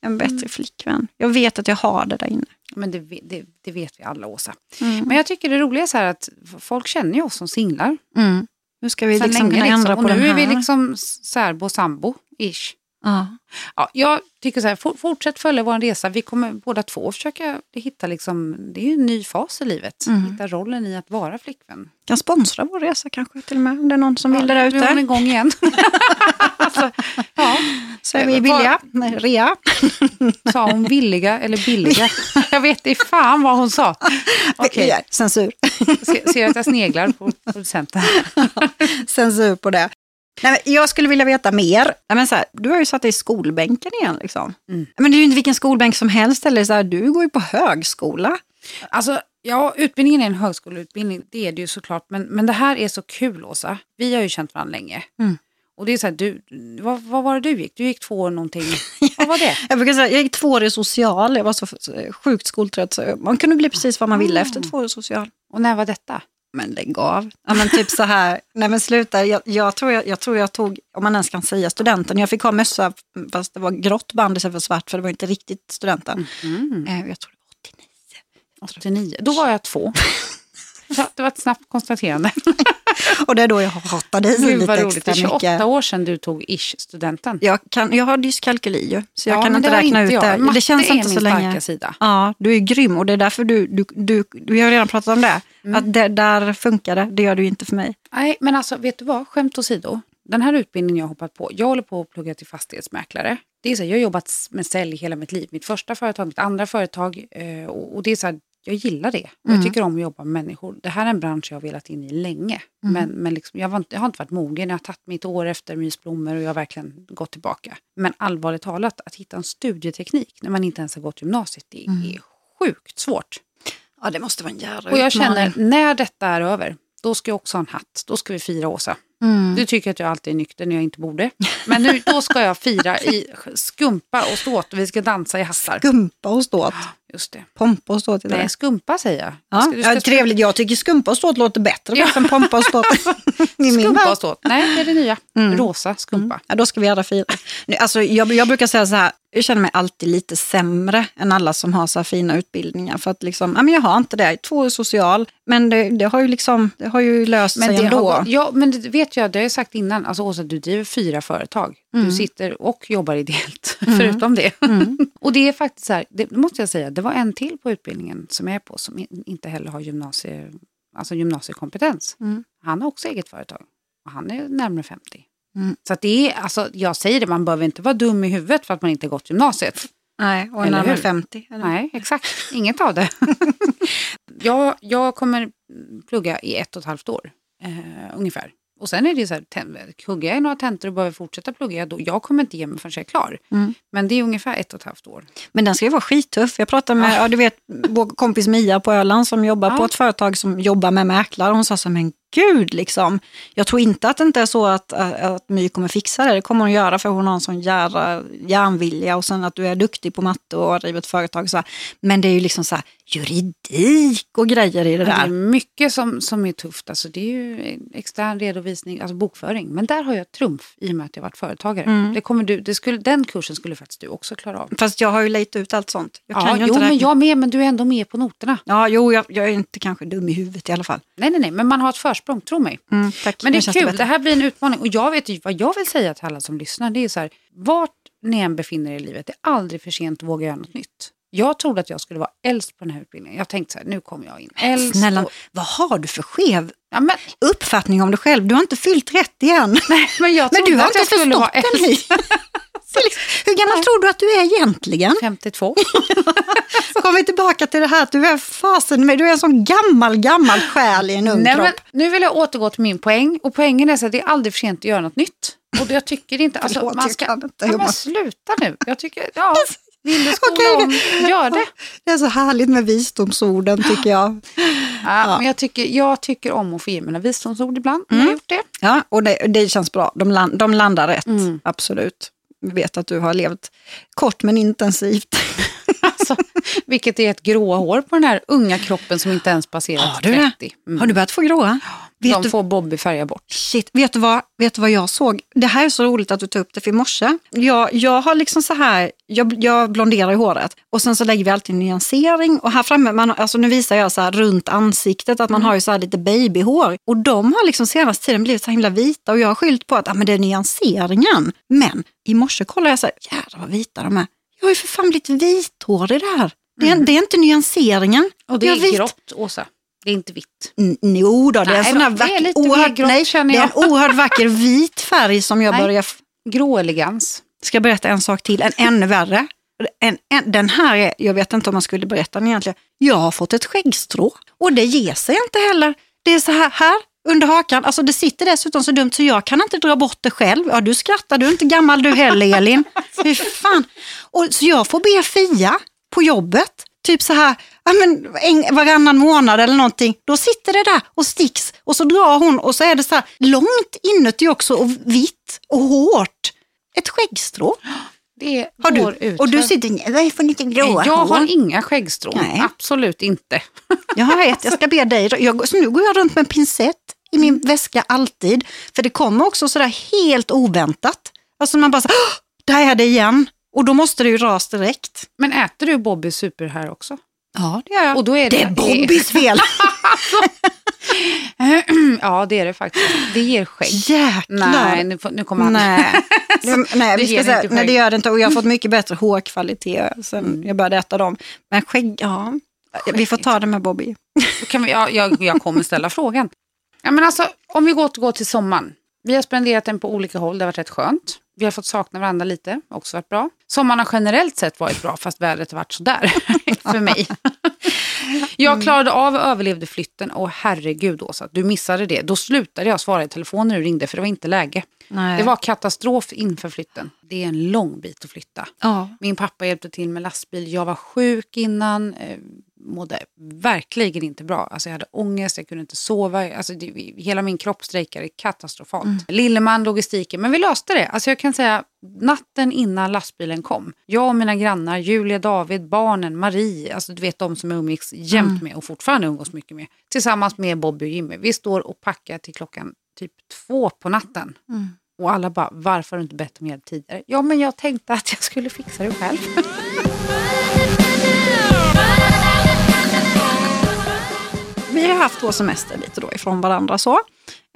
en bättre flickvän. Jag vet att jag har det där inne. Men det, det, det vet vi alla, Åsa. Mm. Men jag tycker det roliga är så här att folk känner ju oss som singlar. Mm. Nu ska vi Sen liksom länge kunna ändra Och på nu den här. är vi liksom särbo sambo ish Ja. Ja, jag tycker så här, for, fortsätt följa vår resa. Vi kommer båda två försöka hitta, liksom, det är ju en ny fas i livet. Mm. Hitta rollen i att vara flickvän. Kan sponsra vår resa kanske till och med, om det är någon som vill det där Nu är ute. igång igen. alltså, ja, Så är vi villiga. Nej, rea. sa hon villiga eller billiga? jag vet inte fan vad hon sa. Ja, Censur. se- ser att jag sneglar på producenten. Censur på det. Nej, jag skulle vilja veta mer. Nej, men så här, du har ju satt dig i skolbänken igen. Liksom. Mm. Men det är ju inte vilken skolbänk som helst. Eller så här, du går ju på högskola. Alltså, ja, utbildningen är en högskoleutbildning, det är det ju såklart. Men, men det här är så kul, Åsa. Vi har ju känt varandra länge. Mm. Och det är så här, du, vad, vad var det du gick? Du gick två år någonting. vad var det? Jag brukar säga, jag gick två år i social. Jag var så sjukt skoltrött. Så man kunde bli precis vad man ville efter två år i social. Och när var detta? Men lägg av. Ja, men typ så här, nej men sluta, jag, jag, tror jag, jag tror jag tog, om man ens kan säga studenten, jag fick ha mössa fast det var grått band istället för svart för det var inte riktigt studenten. Mm. Eh, jag tror det var 89. 89. Då var jag två. Ja, det var ett snabbt konstaterande. Och det är då jag hatade i Gud lite roligt. Extra är 28 mycket. år sedan du tog ish-studenten. Jag, kan, jag har dyskalkyli ju, så jag Ja, kan inte räkna inte ut det. Matte Det känns är inte min så starka länge. sida. Ja, du är grym och det är därför du, du, du, vi har redan pratat om det, Mm. att det, där funkar det, det gör du inte för mig. Nej, men alltså vet du vad? Skämt åsido. Den här utbildningen jag har hoppat på, jag håller på att plugga till fastighetsmäklare. Det är så här, jag har jobbat med sälj hela mitt liv. Mitt första företag, mitt andra företag. Eh, och det är så här, jag gillar det. Mm. Jag tycker om att jobba med människor. Det här är en bransch jag har velat in i länge. Mm. Men, men liksom, jag, var jag har inte varit mogen. Jag har tagit mitt år efter mysblommor och jag har verkligen gått tillbaka. Men allvarligt talat, att hitta en studieteknik när man inte ens har gått gymnasiet, det Mm. är sjukt svårt. Ja, det måste vara en jävla Och jag utmaning. känner, när detta är över, då ska jag också ha en hatt. Då ska vi fira Åsa. Mm. Du tycker att jag alltid är nykter när jag inte borde. Men nu, då ska jag fira i skumpa och ståt och vi ska dansa i hattar. Skumpa och ståt. Just det. Pompa och ståt. Nej, skumpa säger jag. Ja, du ska ja, trevligt. Jag tycker skumpa och ståt låter bättre Ja. än pompa och ståt. Skumpa och ståt. Nej, det är det nya. Mm. Rosa skumpa. Ja, då ska vi alla fira. Nu, Alltså, jag, jag brukar säga så här, jag känner mig alltid lite sämre än alla som har så här fina utbildningar. För att liksom, ja, men jag har inte det. Två år social, men det, det, har, ju liksom, det har ju löst Men sig det, ändå. har, ja, men det vet jag, det har jag sagt innan. Alltså Åsa, du driver fyra företag. Mm. Du sitter och jobbar ideellt, förutom det. och det är faktiskt så här, det måste jag säga, det var en till på utbildningen som jag är på som in- inte heller har gymnasie, alltså gymnasiekompetens. Mm. Han har också eget företag och han är närmare 50. Mm. Så det är, alltså, jag säger det, man behöver inte vara dum i huvudet för att man inte gått gymnasiet. Nej, och Eller närmare hur? 50. Eller? Nej, exakt. Inget av det. jag, jag kommer plugga i ett och ett halvt år, eh, ungefär. Och sen är det så här, hugger jag i några tentor och behöver fortsätta plugga, då, jag kommer inte ge mig förrän jag är klar. Mm. Men det är ungefär ett och ett halvt år. Men den ska ju vara skittuff. Jag pratade med, ja. du vet, vår kompis Mia på Öland som jobbar Ja. på ett företag som jobbar med mäklare. Hon sa så men gud liksom. Jag tror inte att det inte är så att, att My kommer fixa det. Det kommer hon göra för hon har en sån jävla järnvilja och sen att du är duktig på matte och har drivit företag. Så här. Men det är ju liksom så här, juridik och grejer i det Men Det är där. mycket som, som är tufft. Alltså, det är ju extern redovisning, alltså bokföring. Men där har jag trumf i och med att jag varit företagare. Mm. Det kommer du, det skulle, den kursen skulle faktiskt du också klara av. Fast jag har ju lejt ut allt sånt. Jag kan Ja, ju jo, inte men jag med, men du är ändå med på noterna. Ja, jo, jag, jag är inte kanske dum i huvudet i alla fall. Nej, nej, nej, men man har ett försprång, tro mig. Mm, tack. Men det är kul, det, bättre. här blir en utmaning. Och jag vet ju vad jag vill säga till alla som lyssnar. Det är så här, vart ni än befinner er i livet, det är aldrig för sent att våga göra något nytt. Jag trodde att jag skulle vara äldst på den här utbildningen. Jag tänkte så här, nu kommer jag in äldst. Snälla, och- vad har du för skev Ja, men, uppfattning om dig själv? Du har inte fyllt 30 än. men jag Men du har inte förstått den. äldst. Hur gammal tror du att du är egentligen? 52. Kommer vi tillbaka till det här att du är fasen med, du är en sån gammal, gammal själ i en ung Nej, kropp. men, nu vill jag återgå till min poäng. Och poängen är så att det är aldrig för sent att göra något nytt. Och jag tycker inte... Alltså, Förlåt, man ska, inte ja, men sluta nu. Jag tycker, ja, vill du skola om, gör det. Det är så härligt med visdomsorden tycker jag. Ja, Men jag tycker, jag tycker om att få ge mina visdomsord ibland. Jag har gjort det. Ja, och det, det känns bra. De, land, de landar rätt, Mm. absolut. Vi vet att du har levt kort men intensivt. Alltså, vilket är ett grå hår på den här unga kroppen som inte ens passerat Har du? 30. Mm. Har du börjat få gråa? Vet De du- får Bobby färga bort. Shit, vet du, vad, vet du vad jag såg? Det här är så roligt att du tog upp det för i morse. Jag, jag har liksom så här, jag, jag blonderar i håret och sen så lägger vi alltid nyansering och här framme, man, alltså nu visar jag så här runt ansiktet att man har ju så här lite babyhår och de har liksom senaste tiden blivit så himla vita och jag har skyllt på att ah, men det är nyanseringen. Men i morse kollade jag så här, jädrar vad vita de är. Jag har ju för fan blivit vithårig där. Det är, det är inte nyanseringen. Och det Jag är grått, Åsa. Det är inte vitt. N- Jo då, det är en sån är vacker, oerhört, grått, nej, känner det är jag. en oerhört vacker vit färg som jag Nej. börjar... Grå elegans. Ska berätta en sak till, en ännu värre. En, en, den här är, jag vet inte om man skulle berätta den egentligen. Jag har fått ett skäggstrå och det ger sig inte heller. Det är så här, här under hakan, alltså det sitter dessutom så dumt så jag kan inte dra bort det själv. Ja, du skrattar, du är inte gammal du heller Elin. Fy fan. Och, så jag får be Fia på jobbet, typ så här, ja, men en, varannan månad eller någonting. Då sitter det där och sticks och så drar hon och så är det så här långt inuti också och vitt och hårt. Ett skäggstrå. Det Har går du? ut Och du sitter, nej, är för lite gråa Jag har inga skäggstrån. Nej. Absolut inte. Jag har ett, jag ska be dig. Jag, så nu går jag runt med en pincett i min väska alltid. För det kommer också sådär helt oväntat. Alltså man bara så, "Åh, där är det igen. Och då måste det ju ras direkt. Men äter du Bobby super här också? Ja, det gör jag. Och då är det det- är Bobbys fel. ja, det är det faktiskt. Det ger skägg. Jäklar. Nej, nu, nu kommer han. Nej, det, nej Det ska säga, nej, skägg. det gör det inte. Och jag har fått mycket bättre hårkvalitet sen jag började äta dem. Men skägg, ja. Vi får ta det med Bobby. Kan vi, ja, jag, jag kommer ställa frågan. Ja, men alltså, om vi återgår till sommaren. Vi har spenderat den på olika håll, det har varit rätt skönt. Vi har fått sakna varandra lite, också varit bra. Sommaren har generellt sett varit bra, fast vädret har varit sådär för mig. Jag klarade av och överlevde flytten och herregud Åsa, du missade det. Då slutade jag svara i telefon när du ringde för det var inte läge. Nej. Det var katastrof inför flytten. Det är en lång bit att flytta. Ja. Min pappa hjälpte till med lastbil. Jag var sjuk innan. Mådde verkligen inte bra. Alltså jag hade ångest, jag kunde inte sova. Alltså det, hela min kropp strejkade katastrofalt. Lilleman, logistiken. Men vi löste det. Alltså jag kan säga natten innan lastbilen kom. Jag och mina grannar, Julia, David, barnen, Marie. Alltså du vet de som jag umgicks jämt med och fortfarande umgås mycket med. Tillsammans med Bobby och Jimmy. Vi står och packar till klockan typ två på natten. Och alla bara, varför har du inte bett om hjälp tidigare? Ja, men jag tänkte att jag skulle fixa det själv. Vi har haft vår semester lite då ifrån varandra så.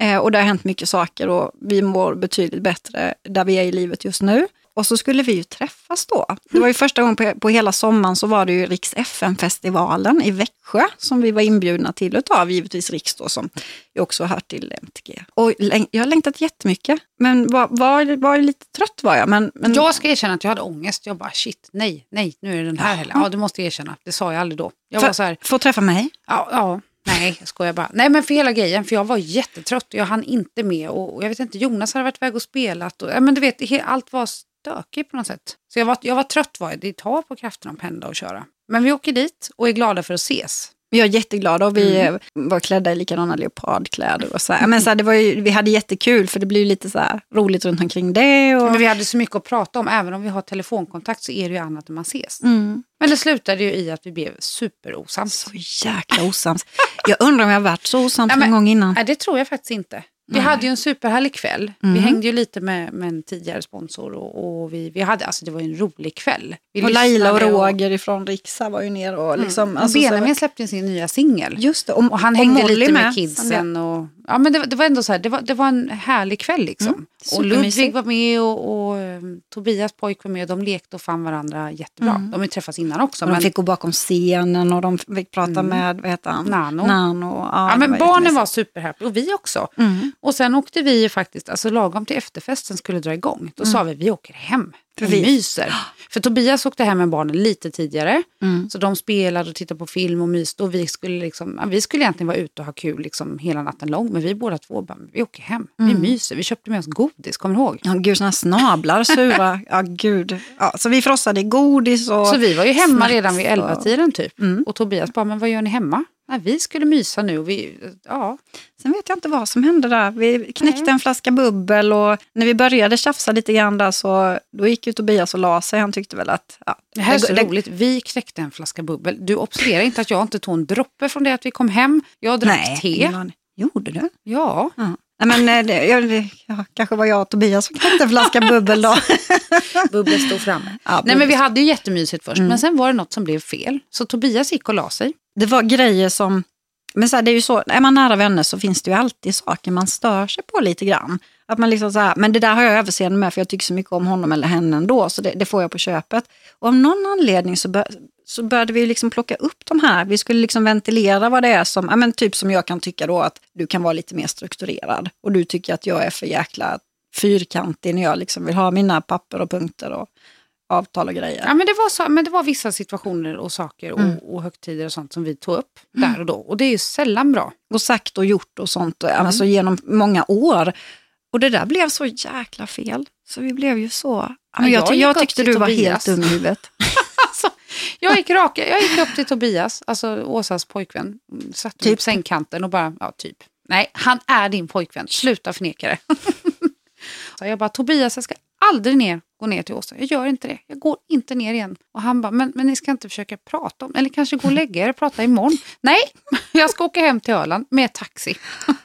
Eh, och det har hänt mycket saker och vi mår betydligt bättre där vi är i livet just nu. Och så skulle vi ju träffas då. Det var ju första gången på, på hela sommaren så var det ju Riks FM-festivalen i Växjö som vi var inbjudna till utav givetvis Riks då som ju också hör till MTG. Och jag har längtat jättemycket. Men var, var, var lite trött var jag. Men, men Jag ska erkänna att jag hade ångest. Jag bara, shit, nej, nej, nu är det den här helgen. Ja, du måste erkänna. Det sa jag aldrig då. Jag var så här, Få träffa mig. ja, ja, nej, jag skojar bara. Nej, men för hela grejen, för jag var jättetrött och jag hann inte med. Och, och jag vet inte, Jonas hade varit iväg och spelat. Och, ja, men du vet, allt var stökigt på något sätt. Så jag var, jag var trött var jag. Det tar på krafterna att pendla och köra. Men vi åker dit och är glada för att ses. Jag är jätteglad och vi Mm. var klädda i likadana leopardkläder. Och så här. Men så här, det var ju, vi hade jättekul för det blir lite så här roligt runt omkring det. Och, Men vi hade så mycket att prata om. Även om vi har telefonkontakt så är det ju annat när man ses. mm, Men det slutade ju i att vi blev superosams. så jäkla osams. Jag undrar om jag har varit så osams Nej, men- en gång innan. Nej, det tror jag faktiskt inte. Vi hade ju en superhärlig kväll. Vi hängde ju lite med, med en tidigare sponsor och, och vi, vi hade, alltså det var ju en rolig kväll. Vi Och Laila och Roger ifrån Riksa var ju nere och liksom... Och alltså, så- Benjamin släppte ju sin nya singel. Just det, och, Och han hängde Molly lite med, med. kidsen. Och, ja, men det, var- det var ändå så här, det var, det var en härlig kväll liksom. Mm, och. Ludvig var med och, och eh, Tobias pojk var med. Och de lekte och fann varandra jättebra. De har ju träffats innan också. Och de men, fick gå bakom scenen och de fick prata med, vad heter han? Nano. Nano. Ja, ja, men var barnen var superhappy och vi också. Mm. Och sen åkte vi ju faktiskt, alltså lagom till efterfesten skulle dra igång, då sa vi vi åker hem. Mm. Vi vi- myser. För Tobias åkte hem med barnen lite tidigare. Mm. Så de spelade och tittade på film och myste. Och vi skulle, liksom, vi skulle egentligen vara ute och ha kul liksom, hela natten lång. Men vi båda två bara, vi åker hem. Vi Mm. myser. Vi köpte med oss godis, kommer du ihåg? Ja, gud, såna snablar, sura. Ja, gud. Ja, så vi frossade godis och... Så vi var ju hemma redan vid och- elva tiden typ. Mm. Och Tobias bara, men vad gör ni hemma? Nej, vi skulle mysa nu. Vi, ja. Sen vet jag inte vad som hände där. Vi knäckte en flaska bubbel och när vi började tjafsa lite grann där så då gick ju Tobias och la sig. Han tyckte väl att... Ja, Det här är så det- roligt. Vi knäckte en flaska bubbel. Du observerar inte att jag inte tog en droppe från det att vi kom hem. Jag drack Nej, te. aning. Gjorde du? Ja, Ja. Nej, men, eh, det, ja, det ja, kanske var jag och Tobias som knäckte en flaska bubbel då. bubblet stod framme. Ja, Nej, men vi bubbel. hade ju jättemysigt först, men sen var det något som blev fel. Så Tobias gick och la sig. Det var grejer som... Men så här, det är ju så, är man nära vänner så finns det ju alltid saker man stör sig på lite grann. Att man liksom så här, men det där har jag överseende med för jag tycker så mycket om honom eller henne ändå, så det, det får jag på köpet. Och av någon anledning så, bör, så började vi liksom plocka upp de här, vi skulle liksom ventilera vad det är som, ja, men typ som jag kan tycka då att du kan vara lite mer strukturerad och du tycker att jag är för jäkla fyrkantig när jag liksom vill ha mina papper och punkter och avtal och grejer. Ja, men, det var så, men det var vissa situationer och saker och, Mm. och högtider och sånt som vi tog upp där och då. Och det är ju sällan bra. och sagt och gjort och sånt Mm. alltså genom många år. Och det där blev så jäkla fel. Så vi blev ju så... Men jag, jag jag tyckte du var Tobias. helt dum i huvudet. Alltså, jag, gick raka, jag gick upp till Tobias, alltså Åsas pojkvän, mm, satte Typ. på sängkanten och bara, ja typ. Nej, han är din pojkvän, sluta förneka det. så jag bara, Tobias jag ska aldrig ner, gå ner till Åsa, jag gör inte det, jag går inte ner igen. Och han bara, men, men ni ska inte försöka prata om, eller kanske gå och lägga er och prata imorgon. Nej, jag ska åka hem till Öland med taxi.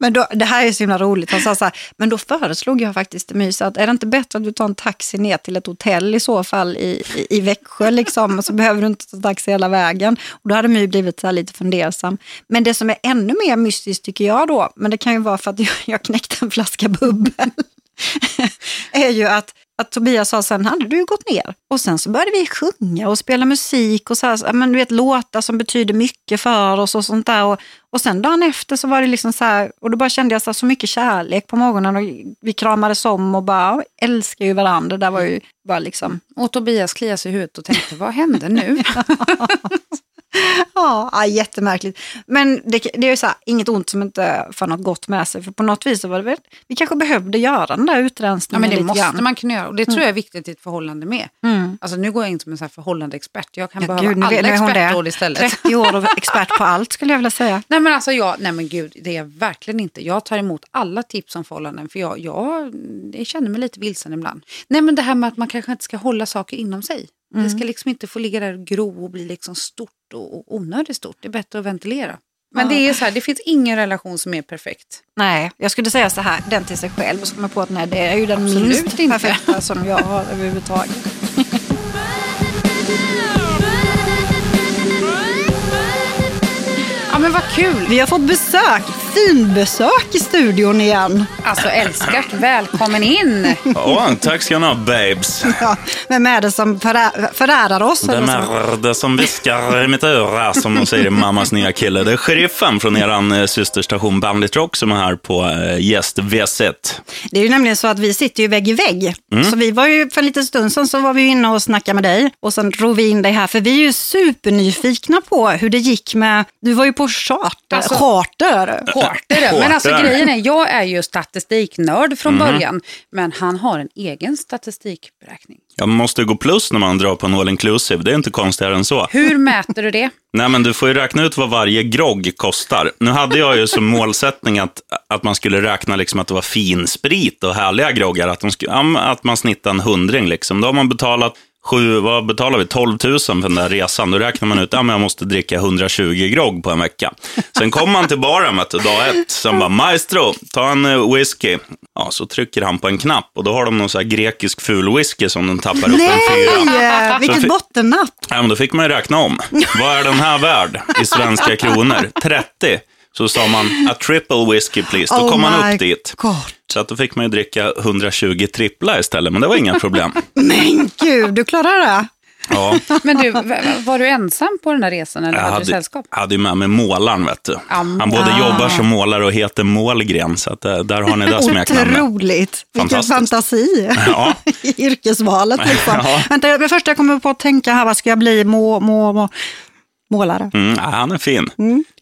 Men då, det här är så himla roligt. Han sa så här, men då föreslog jag faktiskt till Mys att är det inte bättre att du tar en taxi ner till ett hotell i så fall i, i, i Växjö liksom, så behöver du inte ta taxi hela vägen. Och då hade My blivit så här lite fundersam. Men det som är ännu mer mystiskt tycker jag då, men det kan ju vara för att jag, jag knäckte en flaska bubbel, är ju att att Tobias sa sen hade du gått ner. Och sen så började vi sjunga och spela musik och så här, men du vet, låtar som betyder mycket för oss och sånt där. Och, och sen dagen efter så var det liksom så här, och då bara kände jag så, här, så mycket kärlek på morgonen och vi kramades om och bara älskar ju varandra. Det där var ju bara liksom, Och Tobias kliade sig i huvudet och tänkte, vad hände nu? ja, ja jättemärkligt. Men det, det är ju så här, inget ont som inte för något gott med sig. För på något vis så var det väl, vi kanske behövde göra den där Ja, utrensningen men det måste grann. man kunna göra och det tror jag är viktigt i ett förhållande med. Mm. Alltså nu går jag in som en så här förhållandeexpert. Jag kan Ja, behöva gud, nu alla det. expertråd istället. 30 år och expert på allt skulle jag vilja säga. Nej men alltså jag, nej men gud, det är jag verkligen inte. Jag tar emot alla tips om förhållanden för jag, jag, jag känner mig lite vilsen ibland. Nej men det här med att man kanske inte ska hålla saker inom sig. Det Mm. ska liksom inte få ligga där och gro och bli liksom stort och, och onödigt stort. Det är bättre att ventilera. Men det är så här, det finns ingen relation som är perfekt. Nej, jag skulle säga så här, den till sig själv. Och så kommer jag på att nej, det är ju den Absolut minst inte. perfekta som jag har överhuvudtaget. Ja men vad kul! Vi har fått besök, finbesök i studion igen. Alltså älskat, välkommen in! Ja, tack ska ni ha, babes. Ja, vem är det som förä- förärar oss? Vem är det som viskar i mitt öra, som de säger i mammas nya kille? Det är sheriffen från er eh, systerstation Bandit Rock som är här på eh, gäst V1. Det är ju nämligen så att vi sitter ju vägg i vägg. Så vi var ju för en liten stund sedan så var vi inne och snackade med dig och sen drog vi in dig här för vi är ju supernyfikna på hur det gick med, du var ju på charter. Alltså- charter. Hårdare. Men alltså grejen är, jag är ju statistiknörd från början. Men han har en egen statistikberäkning. Jag måste gå plus när man drar på en all inclusive, det är inte konstigare än så. Hur mäter du det? Nej, men du får ju räkna ut vad varje grogg kostar. Nu hade jag ju som målsättning att, att man skulle räkna liksom att det var finsprit och härliga groggar, att, de ja, att man snittar en hundring. Liksom. Då har man betalat Sju, vad betalar vi? 12 000 för den där resan. Då räknar man ut att ja, jag måste dricka 120 grogg på en vecka. Sen kommer man till baren vet du, dag ett. Sen bara, maestro, ta en eh, whisky. Ja, så trycker han på en knapp och då har de någon så här grekisk ful whisky som de tappar upp en fyra. Nej, vilket bottennapp. Ja, men då fick man ju räkna om. Vad är den här värd i svenska kronor? 30. Så sa man, a triple whiskey please. Då Oh kom man upp dit. God. Så att då fick man ju dricka 120 trippla istället, men det var inga problem. Men gud, du klarar det. Ja, Men du, var du ensam på den här resan eller jag hade du sällskap? hade ju med mig målaren, vet du. Han både Ah. jobbar som målare och heter Målgren, så att, eh, där har ni det smeknamnet. Otroligt. Vilken fantasi Ja. i yrkesvalet. Liksom. Ja. Vänta, det första jag kommer på att tänka här, vad ska jag bli? Må, må, må, målare. Mm, ja, han är fin.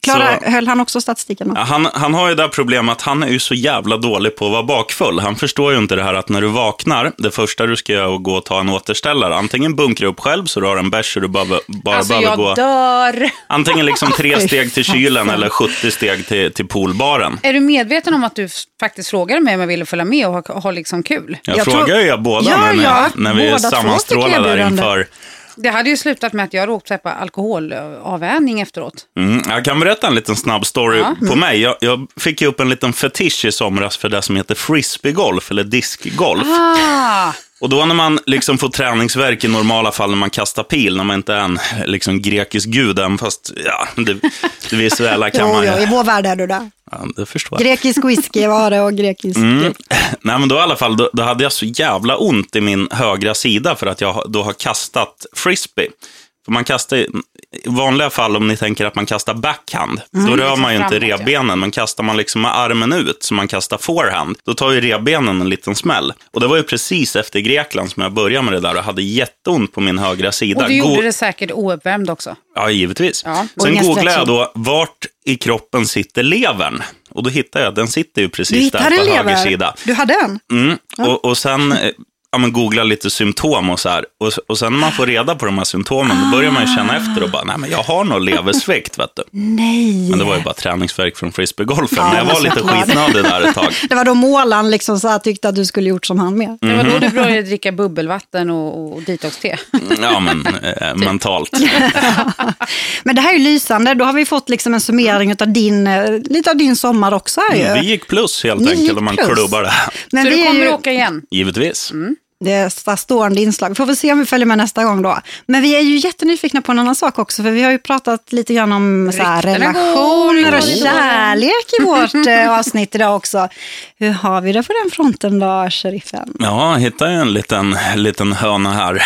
Klara, Så- höll han också statistiken? Ja, Han, han har ju det problemet att han är ju så jävla dålig på att vara bakfull. Han förstår ju inte det här att när du vaknar, det första du ska göra är att gå och ta en återställare. Antingen bunkra upp själv så du har en bärs och du bara, bara Alltså behöver gå dör. antingen liksom tre steg till kylen eller 70 steg till, till poolbaren. Är du medveten om att du faktiskt frågade mig om jag ville följa med och ha, ha liksom kul? Jag, Jag tror- frågar ju båda Ja, när, ja, när vi båda två sammanstrålar fick där inför Det hade ju slutat med att jag råkade på alkoholavvänjning efteråt. Mm, jag kan berätta en liten snabb story Ja. på mig. Jag, jag fick ju upp en liten fetisch i somras för det som heter frisbeegolf, eller diskgolf. Ah, Och då när man liksom får träningsverk i normala fall när man kastar pil, när man inte är en liksom, grekisk gud, även fast ja, det, det visuella kan Jo, man ju... jo, i vår värld är du där. Ja, det förstår jag. Grekisk whisky var det och grekisk... Mm. Nej, men då i alla fall, då, då hade jag så jävla ont i min högra sida för att jag då har kastat frisbee. För man kastar, i vanliga fall om ni tänker att man kastar backhand, då rör man ju inte framåt, ja. revbenen, men kastar man liksom med armen ut, så man kastar forehand, då tar ju revbenen en liten smäll. Och det var ju precis efter Grekland som jag började med det där och hade jätteont på min högra sida. och du Go- gjorde det säkert ouppvärmd också. Ja, givetvis. Ja, Sen googlade jag då, vart i kroppen sitter levern? Och då hittade jag, den sitter ju precis där på höger sida. Du hade en? Mm. Och, och sen eh, ja, men googla lite symptom och så här. Och, och sen när man får reda på de här symptomen, då börjar man ju känna efter och bara, nej men jag har nog leversvikt, vet du. Nej. Men det var ju bara träningsvärk från frisbeegolfen. Ja, men jag var lite skitnödig där ett tag. Det var då målaren liksom så här tyckte att du skulle gjort som han med. Det var Mhm. då du började dricka bubbelvatten och, och detox-te. Ja, men eh, mentalt. Men det här är ju lysande. Då har vi fått liksom en summering av din, eh, lite av din sommar också. Här ju. Mm, Vi gick plus helt Ni enkelt om man plus. klubbar det. Men Så vi du kommer ju, åka igen? Givetvis. Det så stående inslag. Vi får väl se om vi följer med nästa gång då. Men vi är ju jättenyfikna på en annan sak också. För vi har ju pratat lite grann om så här, relationer och kärlek i vårt eh, avsnitt idag också. Hur har vi det på den fronten då, sheriffen? Ja, jag hittade ju en liten, liten höna här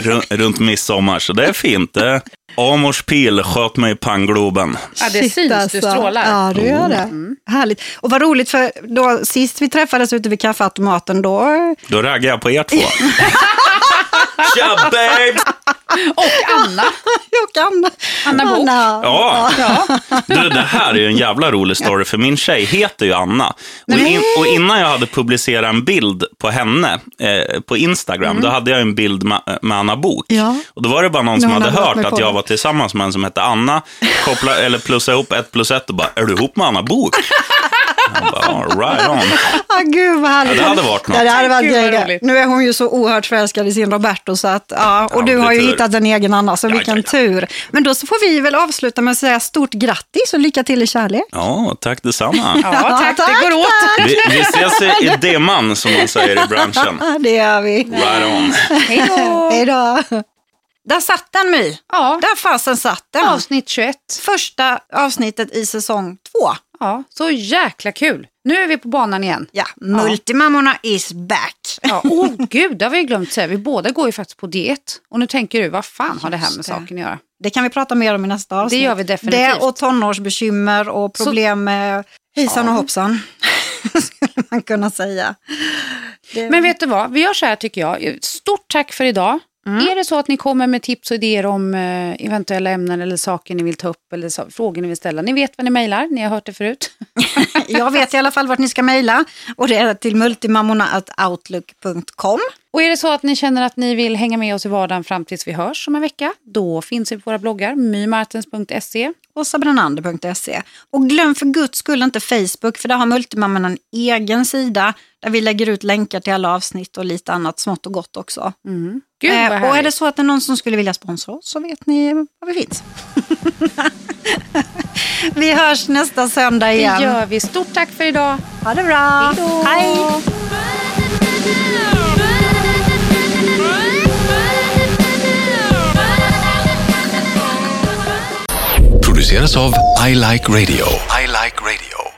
runt, runt midsommar, så det är fint. Det- Amors pil sköt mig i panngloben. Ja, det Shit, syns. alltså. Du strålar. Ja, du gör det. Härligt. Och vad roligt, för då, sist vi träffades ute vid kaffeautomaten, då... Då raggade jag på er två. Tja, babes! Och Anna. Och Anna. Anna Book. Ja. Ja. Du, det här är ju en jävla rolig story, för min tjej heter ju Anna. Och, in, och innan jag hade publicerat en bild på henne eh, på Instagram, då hade jag en bild med, med Anna Bok. Ja. Och då var det bara någon som hade hört att jag var tillsammans med en som hette Anna, koppla, eller plussa ihop ett plus ett och bara, är du ihop med Anna Bok? Bara, "Ja, right on. Ah, gud vad härligt. Ja, det hade varit något. Ja, det hade varit Gud. Nu är hon ju så oerhört förälskad i sin Roberto. Så att, ja, och Ja, du har ju tur. hittat en egen Anna, så Ja, vilken ja, ja. tur. Men då så får vi väl avsluta med att säga stort grattis och lycka till i kärlek. Ja, tack detsamma. ja, tack. tack, Det går åt. Vi, vi ses i, dimman, som man säger i branschen. Ja, det gör vi. Right on. Hej då. Hej då. Där satt den My. Ja, Där fasen satt den. avsnitt 21. Första avsnittet i säsong två. Ja, så jäkla kul. Nu är vi på banan igen. Ja, Multimammorna is back. Ja, oh, gud, det har vi glömt säga. Vi båda går ju faktiskt på diet. Och nu tänker du, vad fan har det här med saken att göra? Det kan vi prata mer om i nästa avsnitt. Det gör vi definitivt. Det och tonårsbekymmer och problem med hejsan och hoppsan. Skulle man kunna säga. Det... Men vet du vad, vi gör så här tycker jag. Stort tack för idag. Är det så att ni kommer med tips och idéer om eh, eventuella ämnen eller saker ni vill ta upp eller frågor ni vill ställa. Ni vet vad ni mejlar, ni har hört det förut. Jag vet i alla fall vart ni ska mejla och det är till multimammorna.outlook.com. Och är det så att ni känner att ni vill hänga med oss i vardagen fram tills vi hörs om en vecka, då finns vi på våra bloggar, mymartens.se. och sabrinander.se. Och glöm för guds skull inte Facebook, för där har Multimammorna en egen sida där vi lägger ut länkar till alla avsnitt och lite annat smått och gott också. Gud vad Eh, härligt. och är det så att det är någon som skulle vilja sponsra oss så vet ni var vi finns. vi hörs nästa söndag det igen. gör vi. Stort tack för idag. Ha det bra. Hej då. Hej. produceras av I Like Radio. I like radio.